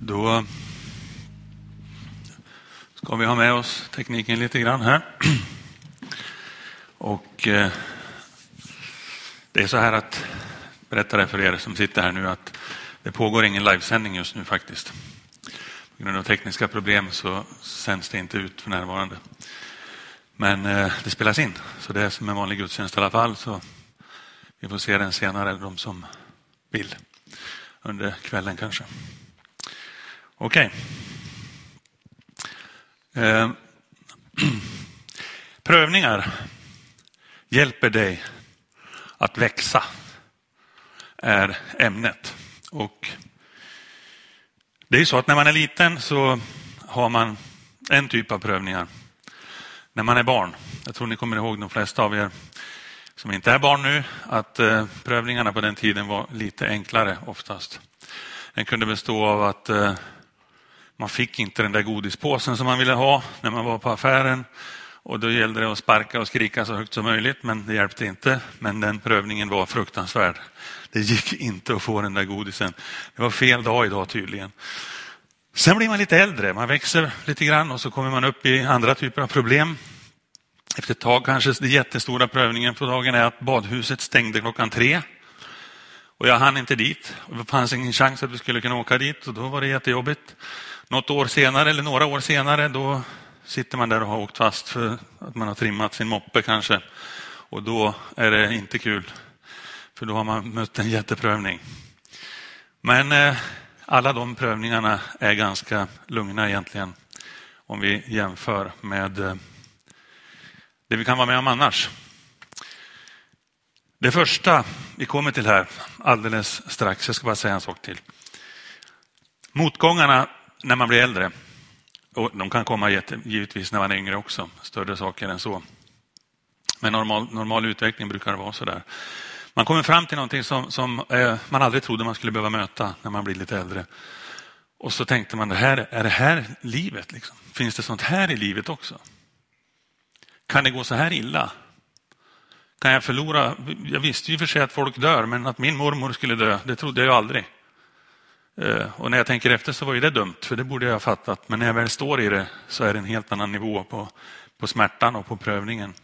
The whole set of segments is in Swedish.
Då ska vi ha med oss tekniken lite grann här. Och eh, det är så här att, berätta det för er som sitter här nu, att det pågår ingen livesändning just nu faktiskt. På grund av tekniska problem så sänds det inte ut för närvarande. Men eh, det spelas in, så det är som en vanlig gudstjänst i alla fall. Så vi får se den senare, de som vill, under kvällen kanske. Okej. Okay. Eh, prövningar hjälper dig att växa, är ämnet. Och det är så att när man är liten så har man en typ av prövningar. När man är barn, jag tror ni kommer ihåg de flesta av er som inte är barn nu, att eh, prövningarna på den tiden var lite enklare oftast. Den kunde bestå av att eh, man fick inte den där godispåsen som man ville ha när man var på affären. Och då gällde det att sparka och skrika så högt som möjligt, men det hjälpte inte. Men den prövningen var fruktansvärd. Det gick inte att få den där godisen. Det var fel dag idag tydligen. Sen blir man lite äldre, man växer lite grann och så kommer man upp i andra typer av problem. Efter ett tag kanske den jättestora prövningen på dagen är att badhuset stängde klockan tre. Och jag hann inte dit. Det fanns ingen chans att vi skulle kunna åka dit och då var det jättejobbigt. Något år senare eller några år senare då sitter man där och har åkt fast för att man har trimmat sin moppe kanske. Och då är det inte kul. För då har man mött en jätteprövning. Men eh, alla de prövningarna är ganska lugna egentligen. Om vi jämför med eh, det vi kan vara med om annars. Det första vi kommer till här alldeles strax, jag ska bara säga en sak till. Motgångarna när man blir äldre, och de kan komma givetvis när man är yngre också, större saker än så. Men normal, normal utveckling brukar det vara så där. Man kommer fram till någonting som, som eh, man aldrig trodde man skulle behöva möta när man blir lite äldre. Och så tänkte man, det här, är det här livet? Liksom? Finns det sånt här i livet också? Kan det gå så här illa? Kan jag förlora? Jag visste ju för sig att folk dör, men att min mormor skulle dö, det trodde jag aldrig. Eh, och när jag tänker efter så var ju det dumt, för det borde jag ha fattat. Men när jag väl står i det så är det en helt annan nivå på, på smärtan och på prövningen.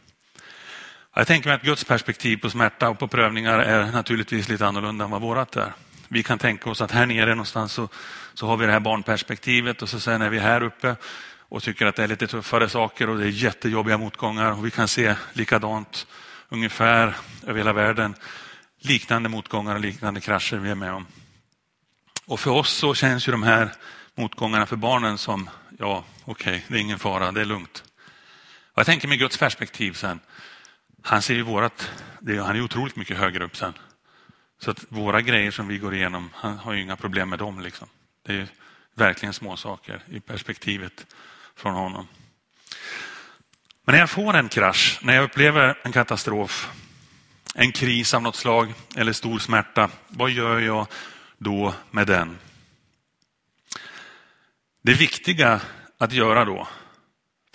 Jag tänker mig att Guds perspektiv på smärta och på prövningar är naturligtvis lite annorlunda än vad vårat är. Vi kan tänka oss att här nere någonstans så, så har vi det här barnperspektivet och så sen är vi här uppe och tycker att det är lite tuffare saker och det är jättejobbiga motgångar och vi kan se likadant ungefär över hela världen liknande motgångar och liknande krascher vi är med om. Och för oss så känns ju de här motgångarna för barnen som, ja, okej, okay, det är ingen fara, det är lugnt. Och jag tänker med Guds perspektiv sen, han ser ju vårat, det, han är otroligt mycket högre upp sen. Så att våra grejer som vi går igenom, han har ju inga problem med dem. Liksom. Det är verkligen små saker i perspektivet från honom. Men när jag får en krasch, när jag upplever en katastrof, en kris av något slag eller stor smärta, vad gör jag då med den? Det viktiga att göra då,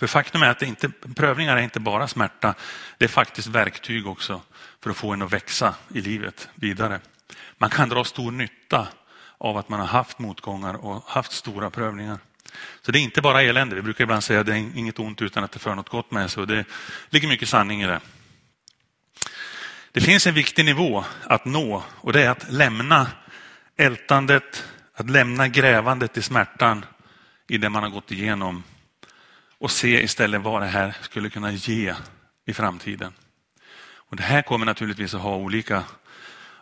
för faktum är att det inte, prövningar är inte bara smärta, det är faktiskt verktyg också för att få en att växa i livet vidare. Man kan dra stor nytta av att man har haft motgångar och haft stora prövningar. Så det är inte bara elände. Vi brukar ibland säga att det är inget ont utan att det för något gott med sig. Och det ligger mycket sanning i det. Det finns en viktig nivå att nå och det är att lämna ältandet, att lämna grävandet i smärtan i det man har gått igenom och se istället vad det här skulle kunna ge i framtiden. Och Det här kommer naturligtvis att ha olika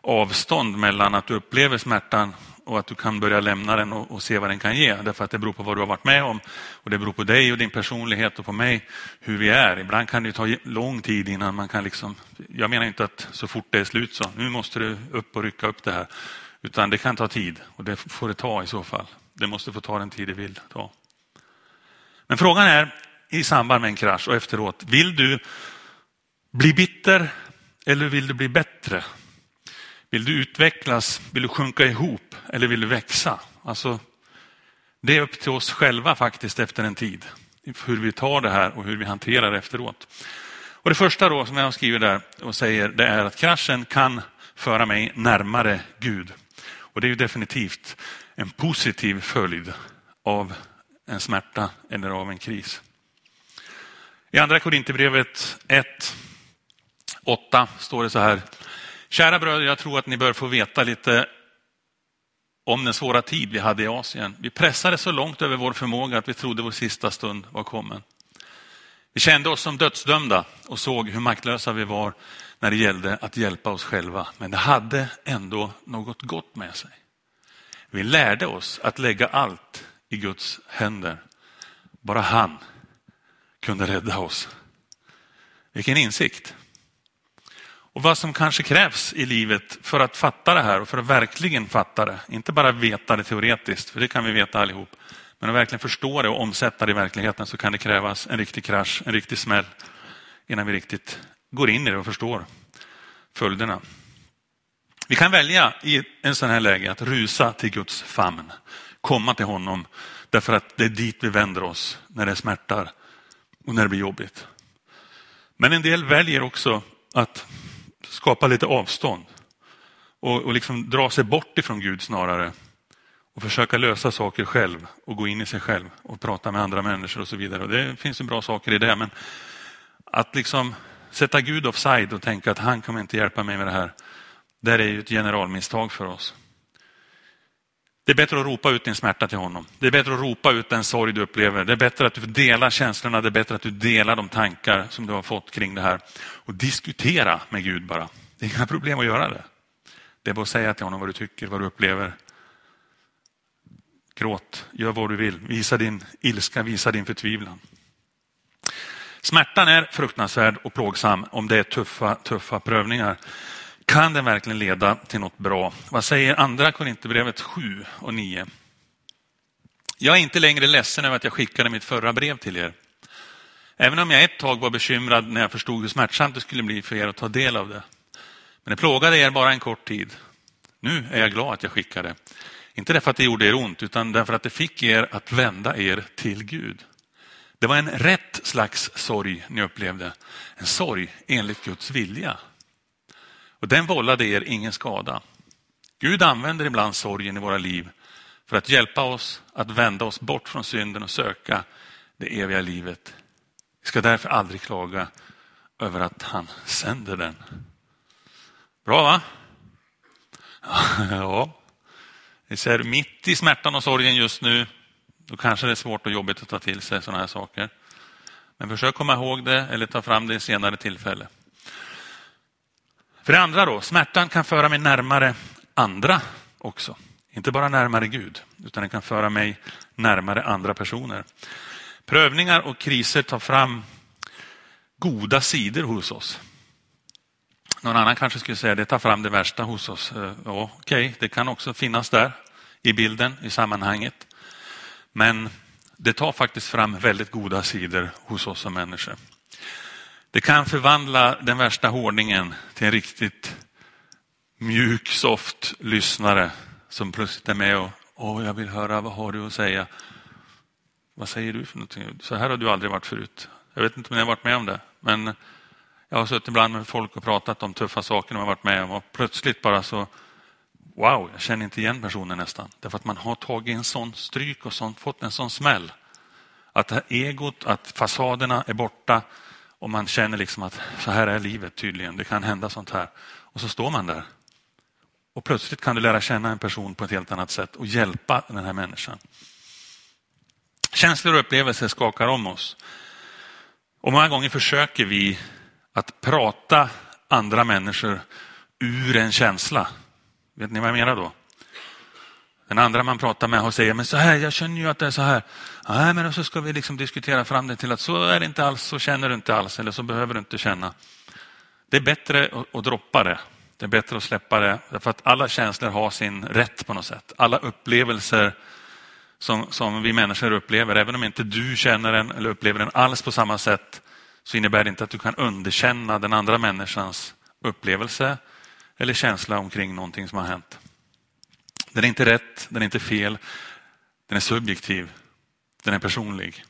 avstånd mellan att du upplever smärtan och att du kan börja lämna den och, och, se vad den kan ge. Därför att det beror på vad du har varit med om och det beror på dig och din personlighet och på mig hur vi är. Ibland kan det ta lång tid innan man kan liksom, jag menar inte att så fort det är slut så, nu måste du upp och rycka upp det här. Utan det kan ta tid och det får det ta i så fall. Det måste få ta den tid det vill ta. Men frågan är i samband med en krasch och efteråt, vill du bli bitter eller vill du bli bättre? Vill du utvecklas? Vill du sjunka ihop? Eller vill du växa? Alltså, det är upp till oss själva faktiskt efter en tid. Hur vi tar det här och hur vi hanterar det efteråt. Och det första då som jag skriver där och säger det är att kraschen kan föra mig närmare Gud. Och det är ju definitivt en positiv följd av en smärta eller av en kris. I andra Korinthierbrevet 1, 8 står det så här. Kära bröder, jag tror att ni bör få veta lite om den svåra tid vi hade i Asien. Vi pressade så långt över vår förmåga att vi trodde vår sista stund var kommen. Vi kände oss som dödsdömda och såg hur maktlösa vi var när det gällde att hjälpa oss själva. Men det hade ändå något gott med sig. Vi lärde oss att lägga allt i Guds händer. Bara han kunde rädda oss. Vilken insikt. Och vad som kanske krävs i livet för att fatta det här och för att verkligen fatta det. Inte bara veta det teoretiskt, för det kan vi veta allihop. Men att verkligen förstå det och omsätta det i verkligheten så kan det krävas en riktig krasch, en riktig smäll innan vi riktigt går in i det och förstår följderna. Vi kan välja i en sån här läge att rusa till Guds famn, komma till honom därför att det är dit vi vänder oss när det smärtar och när det blir jobbigt. Men en del väljer också att skapa lite avstånd och, och liksom dra sig bort ifrån Gud snarare och försöka lösa saker själv och gå in i sig själv och prata med andra människor och så vidare. Och det finns ju bra saker i det, men att liksom sätta Gud offside och tänka att han kommer inte hjälpa mig med det här, där är ju ett generalmisstag för oss. Det är bättre att ropa ut din smärta till honom. Det är bättre att ropa ut den sorg du upplever. Det är bättre att du delar känslorna. Det är bättre att du delar de tankar som du har fått kring det här. Och diskutera med Gud bara. Det är inga problem att göra det. Det är bara att säga till honom vad du tycker, vad du upplever. Gråt, gör vad du vill. Visa din ilska, visa din förtvivlan. Smärtan är fruktansvärd och plågsam om det är tuffa, tuffa prövningar. Kan den verkligen leda till något bra? Vad säger andra Korinthierbrevet 7 och 9? Jag är inte längre ledsen över att jag skickade mitt förra brev till er. Även om jag ett tag var bekymrad när jag förstod hur smärtsamt det skulle bli för er att ta del av det. Men det plågade er bara en kort tid. Nu är jag glad att jag skickade. Inte därför att det gjorde er ont, utan därför att det fick er att vända er till Gud. Det var en rätt slags sorg ni upplevde. En sorg enligt Guds vilja. Och den vållade er ingen skada. Gud använder ibland sorgen i våra liv för att hjälpa oss att vända oss bort från synden och söka det eviga livet. Vi ska därför aldrig klaga över att han sänder den. Bra va? Ja. Vi ser mitt i smärtan och sorgen just nu, då kanske det är svårt och jobbigt att ta till sig sådana här saker. Men försök komma ihåg det eller ta fram det i senare tillfälle. För det andra då, smärtan kan föra mig närmare andra också. Inte bara närmare Gud, utan den kan föra mig närmare andra personer. Prövningar och kriser tar fram goda sidor hos oss. Någon annan kanske skulle säga att det tar fram det värsta hos oss. Eh, ja, Okej, okay, det kan också finnas där i bilden, i sammanhanget. Men det tar faktiskt fram väldigt goda sidor hos oss som människor. Det kan förvandla den värsta hårdningen till en riktigt mjuk, soft lyssnare som plötsligt är med och Åh, jag vill höra, vad har du att säga? Vad säger du för någonting? Så här har du aldrig varit förut. Jag vet inte om ni har varit med om det, men jag har suttit ibland med folk och pratat om tuffa saker de har varit med om och plötsligt bara så Wow, jag känner inte igen personen nästan. Därför att man har tagit en sån stryk och sån, fått en sån smäll. Att egot, att fasaderna är borta och man känner liksom att så här är livet tydligen. Det kan hända sånt här. Och så står man där. Och plötsligt kan du lära känna en person på ett helt annat sätt och hjälpa den här människan. Känslor och upplevelser skakar om oss. Och många gånger försöker vi att prata andra människor ur en känsla. Vet ni vad jag menar då? Den andra man pratar med och säger, men så här, jag känner ju att det är så här. Nej, men så ska vi liksom diskutera fram det till att så är det inte alls, så känner du inte alls, eller så behöver du inte känna. Det är bättre att, att droppa det. Det är bättre att släppa det, därför att alla känslor har sin rätt på något sätt. Alla upplevelser som, som vi människor upplever, även om inte du känner den eller upplever den alls på samma sätt, så innebär det inte att du kan underkänna den andra människans upplevelse eller känsla omkring någonting som har hänt. Den är inte rätt, den är inte fel, den är subjektiv, den är personlig.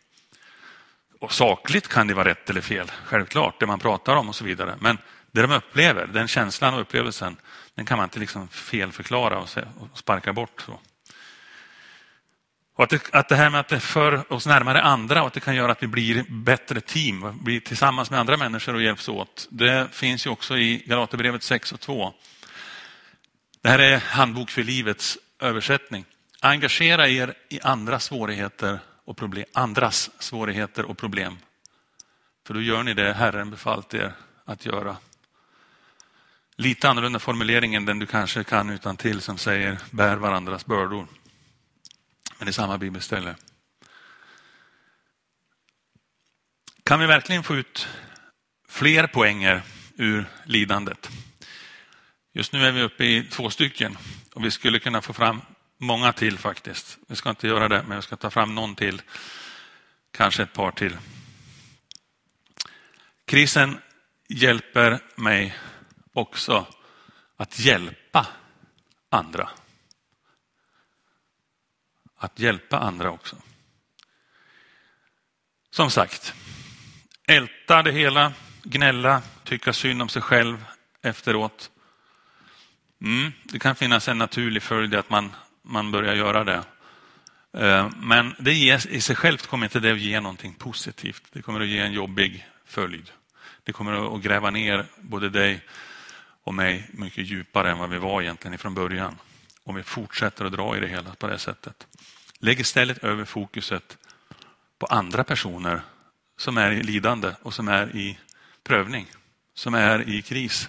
Och sakligt kan det vara rätt eller fel, självklart, det man pratar om och så vidare. Men det de upplever, den känslan och upplevelsen, den kan man inte liksom felförklara och sparka bort. Så. Och att det, att det här med att det för oss närmare andra och att det kan göra att vi blir bättre team, blir tillsammans med andra människor och hjälps åt. Det finns ju också i Galaterbrevet 6 och 2. Det här är handbok för livets översättning. Engagera er i andra svårigheter och problem, andras svårigheter och problem. För då gör ni det Herren befallt er att göra. Lite annorlunda formulering än den du kanske kan utan till som säger bär varandras bördor. Men i samma bibelställe. Kan vi verkligen få ut fler poänger ur lidandet? Just nu är vi uppe i två stycken och vi skulle kunna få fram många till faktiskt. Vi ska inte göra det, men jag ska ta fram någon till. Kanske ett par till. Krisen hjälper mig också att hjälpa andra. Att hjälpa andra också. Som sagt, älta det hela, gnälla, tycka synd om sig själv efteråt. Mm, det kan finnas en naturlig följd att man, man börjar göra det. Eh, men det i sig självt kommer inte det att ge någonting positivt. Det kommer att ge en jobbig följd. Det kommer att gräva ner både dig och mig mycket djupare än vad vi var egentligen ifrån början. Om vi fortsätter att dra i det hela på det sättet. Lägg istället över fokuset på andra personer som är i lidande och som är i prövning, som är i kris.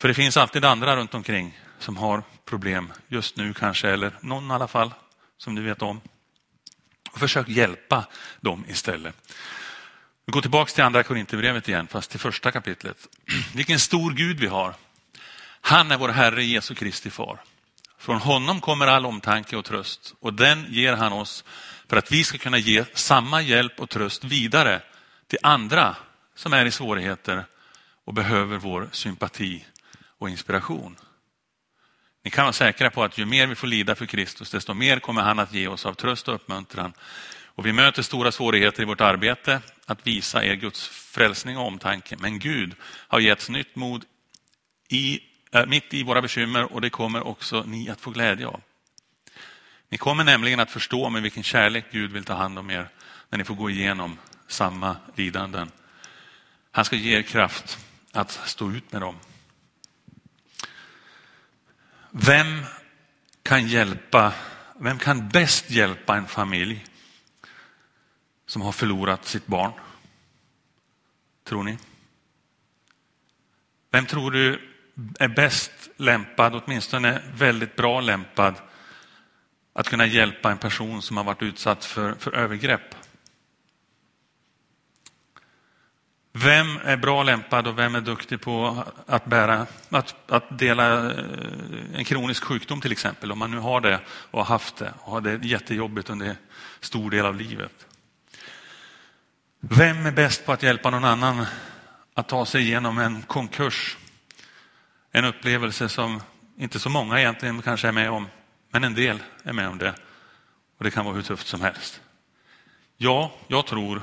För det finns alltid andra runt omkring som har problem just nu kanske, eller någon i alla fall som du vet om. Och försök hjälpa dem istället. Vi går tillbaka till andra Korinthierbrevet igen, fast till första kapitlet. Vilken stor Gud vi har. Han är vår Herre Jesu Kristi far. Från honom kommer all omtanke och tröst och den ger han oss för att vi ska kunna ge samma hjälp och tröst vidare till andra som är i svårigheter och behöver vår sympati och inspiration. Ni kan vara säkra på att ju mer vi får lida för Kristus, desto mer kommer han att ge oss av tröst och uppmuntran. Och vi möter stora svårigheter i vårt arbete att visa er Guds frälsning och omtanke. Men Gud har getts nytt mod i, äh, mitt i våra bekymmer och det kommer också ni att få glädje av. Ni kommer nämligen att förstå med vilken kärlek Gud vill ta hand om er när ni får gå igenom samma lidanden. Han ska ge er kraft att stå ut med dem. Vem kan hjälpa, vem kan bäst hjälpa en familj som har förlorat sitt barn? Tror ni? Vem tror du är bäst lämpad, åtminstone väldigt bra lämpad, att kunna hjälpa en person som har varit utsatt för, för övergrepp? Vem är bra lämpad och vem är duktig på att, bära, att, att dela eh, en kronisk sjukdom till exempel, om man nu har det och har haft det och har det jättejobbigt under stor del av livet. Vem är bäst på att hjälpa någon annan att ta sig igenom en konkurs? En upplevelse som inte så många egentligen kanske är med om, men en del är med om det. Och det kan vara hur tufft som helst. Ja, jag tror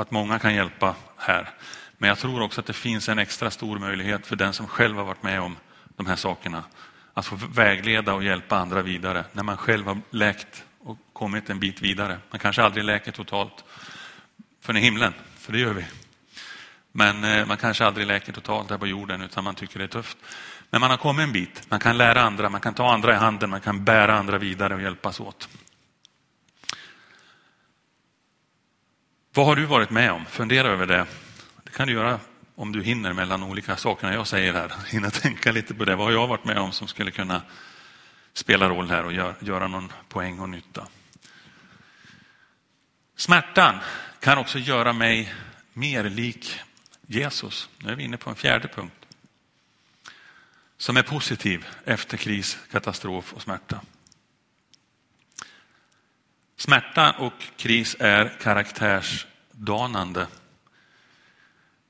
att många kan hjälpa här. Men jag tror också att det finns en extra stor möjlighet för den som själv har varit med om de här sakerna. Att få vägleda och hjälpa andra vidare när man själv har läkt och kommit en bit vidare. Man kanske aldrig läker totalt för i himlen, för det gör vi. Men eh, man kanske aldrig läker totalt här på jorden utan man tycker det är tufft. Men man har kommit en bit, man kan lära andra, man kan ta andra i handen, man kan bära andra vidare och hjälpas åt. Vad har du varit med om? Fundera över det. Det kan du göra om du hinner mellan olika sakerna jag säger här. Hinna tänka lite på det. Vad har jag varit med om som skulle kunna spela roll här och göra någon poäng och nytta? Smärtan kan också göra mig mer lik Jesus. Nu är vi inne på en fjärde punkt. Som är positiv efter kris, katastrof och smärta. Smärta och kris är karaktärsdanande.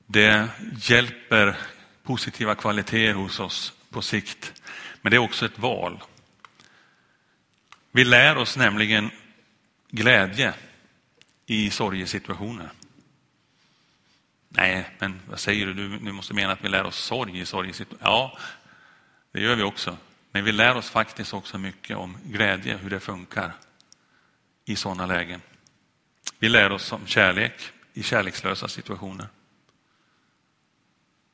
Det hjälper positiva kvaliteter hos oss på sikt. Men det är också ett val. Vi lär oss nämligen glädje i sorgesituationer. Nej, men vad säger du? Du, måste mena att vi lär oss sorg i sorgesituationer. Ja, det gör vi också. Men vi lär oss faktiskt också mycket om glädje, hur det funkar i sådana lägen. Vi lär oss om kärlek i kärlekslösa situationer.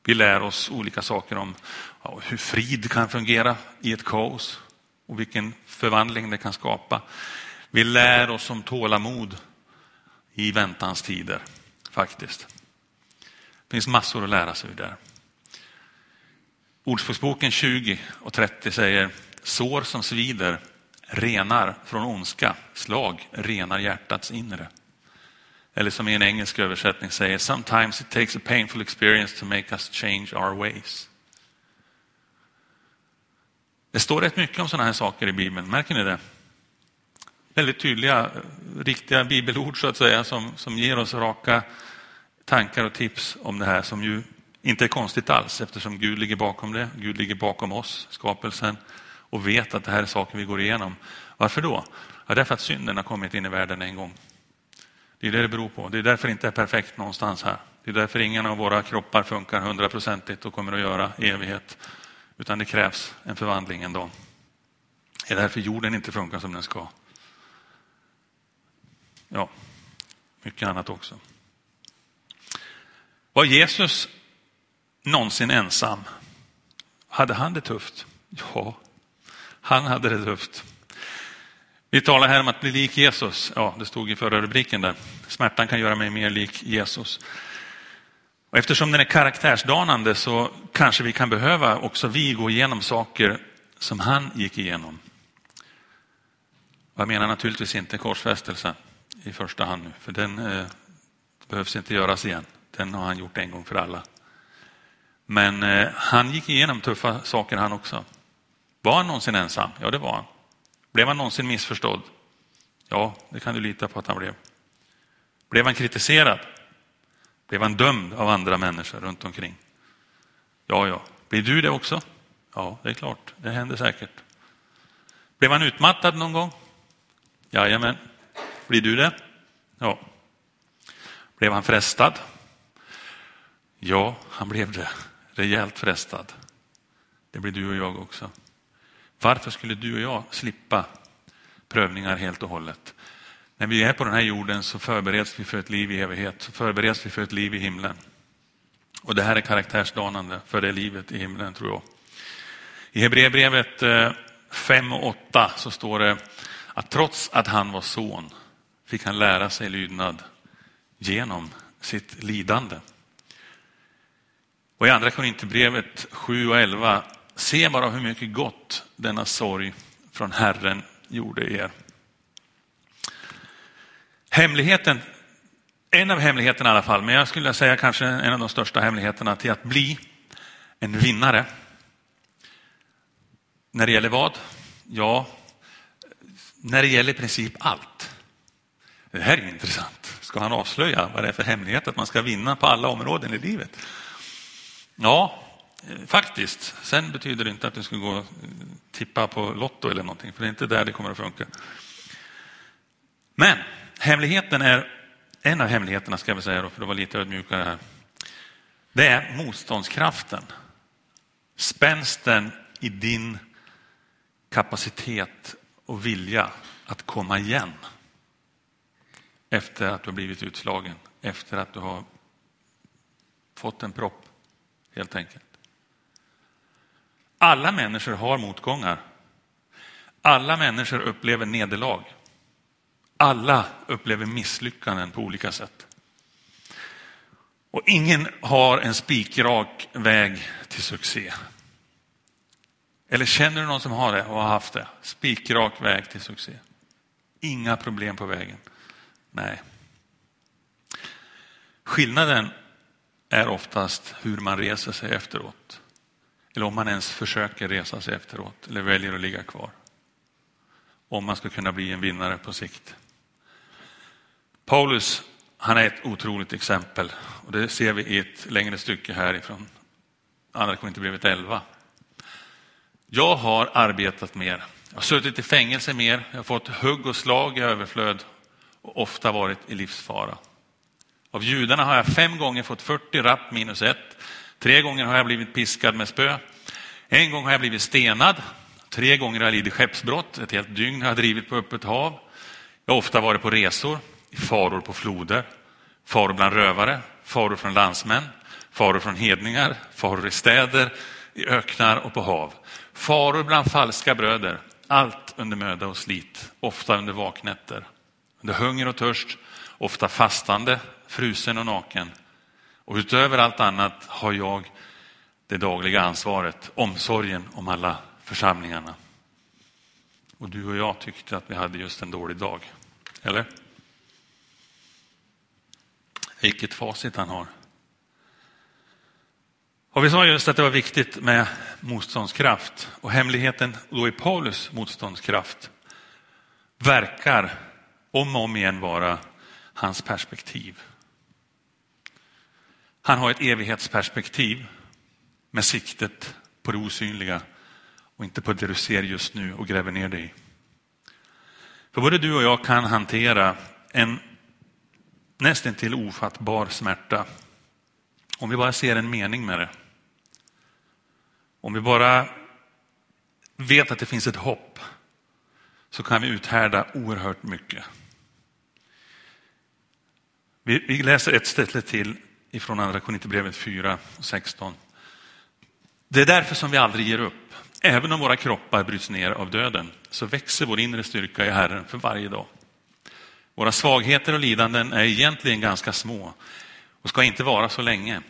Vi lär oss olika saker om ja, hur frid kan fungera i ett kaos och vilken förvandling det kan skapa. Vi lär oss om tålamod i väntans tider, faktiskt. Det finns massor att lära sig där. Ordspråksboken 20 och 30 säger sår som svider renar från ondska, slag renar hjärtats inre. Eller som i en engelsk översättning säger, sometimes it takes a painful experience to make us change our ways. Det står rätt mycket om sådana här saker i Bibeln, märker ni det? Väldigt tydliga, riktiga bibelord så att säga, som, som ger oss raka tankar och tips om det här som ju inte är konstigt alls eftersom Gud ligger bakom det. Gud ligger bakom oss, skapelsen och vet att det här är saker vi går igenom. Varför då? Ja, därför att synden har kommit in i världen en gång. Det är det det beror på. Det är därför det inte är perfekt någonstans här. Det är därför ingen av våra kroppar funkar hundraprocentigt och kommer att göra evighet. Utan det krävs en förvandling en dag. Det är därför jorden inte funkar som den ska. Ja, mycket annat också. Var Jesus någonsin ensam? Hade han det tufft? Ja, han hade det tufft. Vi talar här om att bli lik Jesus. Ja, det stod i förra rubriken där. Smärtan kan göra mig mer lik Jesus. Och eftersom den är karaktärsdanande så kanske vi kan behöva också vi gå igenom saker som han gick igenom. Och jag menar naturligtvis inte korsfästelse i första hand nu, för den eh, behövs inte göras igen. Den har han gjort en gång för alla. Men eh, han gick igenom tuffa saker han också. Var han någonsin ensam? Ja, det var han. Blev han någonsin missförstådd? Ja, det kan du lita på att han blev. Blev han kritiserad? Blev han dömd av andra människor runt omkring? Ja, ja. Blir du det också? Ja, det är klart. Det händer säkert. Blev han utmattad någon gång? Jajamän. Blir du det? Ja. Blev han frestad? Ja, han blev det. Rejält frestad. Det blir du och jag också. Varför skulle du och jag slippa prövningar helt och hållet? När vi är på den här jorden så förbereds vi för ett liv i evighet, så förbereds vi för ett liv i himlen. Och det här är karaktärsdanande för det livet i himlen tror jag. I Hebreerbrevet eh, 5 och 8 så står det att trots att han var son fick han lära sig lydnad genom sitt lidande. Och i andra Korinthierbrevet 7 och 11 Se bara hur mycket gott denna sorg från Herren gjorde er. Hemligheten, en av hemligheterna i alla fall, men jag skulle säga kanske en av de största hemligheterna till att bli en vinnare. När det gäller vad? Ja, när det gäller i princip allt. Det här är intressant. Ska han avslöja vad det är för hemlighet att man ska vinna på alla områden i livet? Ja, Eh, faktiskt. Sen betyder det inte att du ska gå och tippa på Lotto eller någonting, för det är inte där det kommer att funka. Men hemligheten är, en av hemligheterna ska jag säga då, för att vara lite ödmjukare här. Det är motståndskraften. Spänsten i din kapacitet och vilja att komma igen. Efter att du har blivit utslagen, efter att du har fått en propp helt enkelt. Alla människor har motgångar. Alla människor upplever nederlag. Alla upplever misslyckanden på olika sätt. Och ingen har en spikrak väg till succé. Eller känner du någon som har det och har haft det? Spikrak väg till succé. Inga problem på vägen. Nej. Skillnaden är oftast hur man reser sig efteråt. Eller om man ens försöker resa sig efteråt eller väljer att ligga kvar. Om man ska kunna bli en vinnare på sikt. Paulus, han är ett otroligt exempel och det ser vi i ett längre stycke härifrån Andra Korinthierbrevet 11. Jag har arbetat mer. Jag har suttit i fängelse mer. Jag har fått hugg och slag i överflöd och ofta varit i livsfara. Av judarna har jag fem gånger fått 40 rapp minus ett. Tre gånger har jag blivit piskad med spö. En gång har jag blivit stenad. Tre gånger har jag lidit skeppsbrott, ett helt dygn har jag drivit på öppet hav. Jag har ofta varit på resor, i faror på floder, faror bland rövare, faror från landsmän, faror från hedningar, faror i städer, i öknar och på hav. Faror bland falska bröder, allt under möda och slit, ofta under vaknätter. Under hunger och törst, ofta fastande, frusen och naken. Och utöver allt annat har jag det dagliga ansvaret, omsorgen om alla församlingarna. Och du och jag tyckte att vi hade just en dålig dag. Eller? Vilket facit han har. Och vi sa just att det var viktigt med motståndskraft. Och hemligheten då i Paulus motståndskraft verkar om och om igen vara hans perspektiv. Han har ett evighetsperspektiv med siktet på det osynliga och inte på det du ser just nu och gräver ner dig i. För både du och jag kan hantera en nästan till ofattbar smärta om vi bara ser en mening med det. Om vi bara vet att det finns ett hopp så kan vi uthärda oerhört mycket. Vi, vi läser ett ställe till ifrån Andra Korinthierbrevet 4 och 16. Det är därför som vi aldrig ger upp. Även om våra kroppar bryts ner av döden så växer vår inre styrka i Herren för varje dag. Våra svagheter och lidanden är egentligen ganska små och ska inte vara så länge.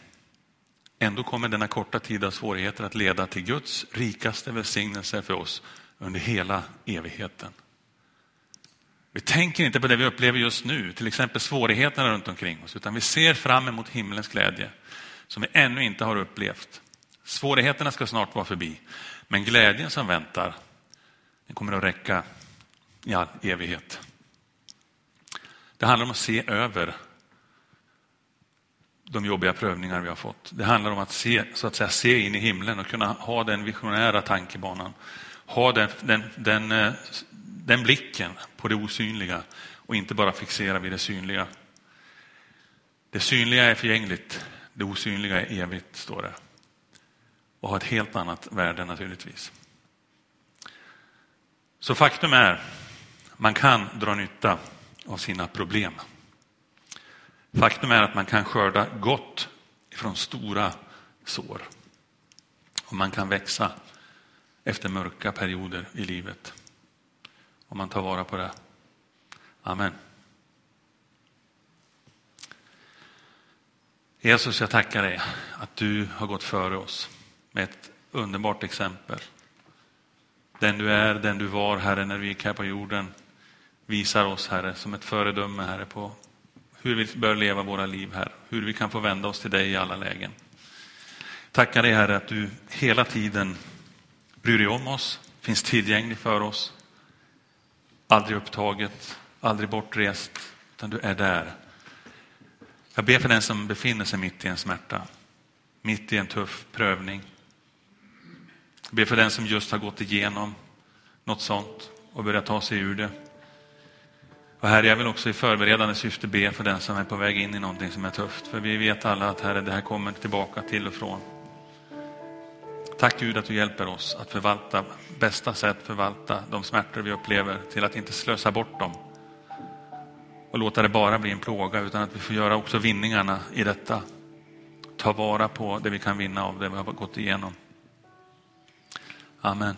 Ändå kommer denna korta tid av svårigheter att leda till Guds rikaste välsignelse för oss under hela evigheten. Vi tänker inte på det vi upplever just nu, till exempel svårigheterna runt omkring oss, utan vi ser fram emot himlens glädje som vi ännu inte har upplevt. Svårigheterna ska snart vara förbi, men glädjen som väntar, den kommer att räcka i all evighet. Det handlar om att se över de jobbiga prövningar vi har fått. Det handlar om att se, så att säga, se in i himlen och kunna ha den visionära tankebanan. Ha den, den, den, eh, den blicken på det osynliga och inte bara fixera vid det synliga. Det synliga är förgängligt, det osynliga är evigt, står det. Och har ett helt annat värde naturligtvis. Så faktum är, man kan dra nytta av sina problem. Faktum är att man kan skörda gott från stora sår. Och man kan växa efter mörka perioder i livet. Om man tar vara på det. Amen. Jesus, jag tackar dig att du har gått före oss med ett underbart exempel. Den du är, den du var, Herre, när vi gick här på jorden visar oss, Herre, som ett föredöme, Herre, på hur vi bör leva våra liv här, hur vi kan få vända oss till dig i alla lägen. Tackar dig Herre att du hela tiden bryr dig om oss, finns tillgänglig för oss, aldrig upptaget, aldrig bortrest, utan du är där. Jag ber för den som befinner sig mitt i en smärta, mitt i en tuff prövning. Jag ber för den som just har gått igenom något sånt och börjat ta sig ur det. Och Herre, jag vill också i förberedande syfte be för den som är på väg in i någonting som är tufft. För vi vet alla att Herre, det här kommer tillbaka till och från. Tack Gud att du hjälper oss att förvalta, bästa sätt förvalta de smärtor vi upplever till att inte slösa bort dem. Och låta det bara bli en plåga utan att vi får göra också vinningarna i detta. Ta vara på det vi kan vinna av det vi har gått igenom. Amen.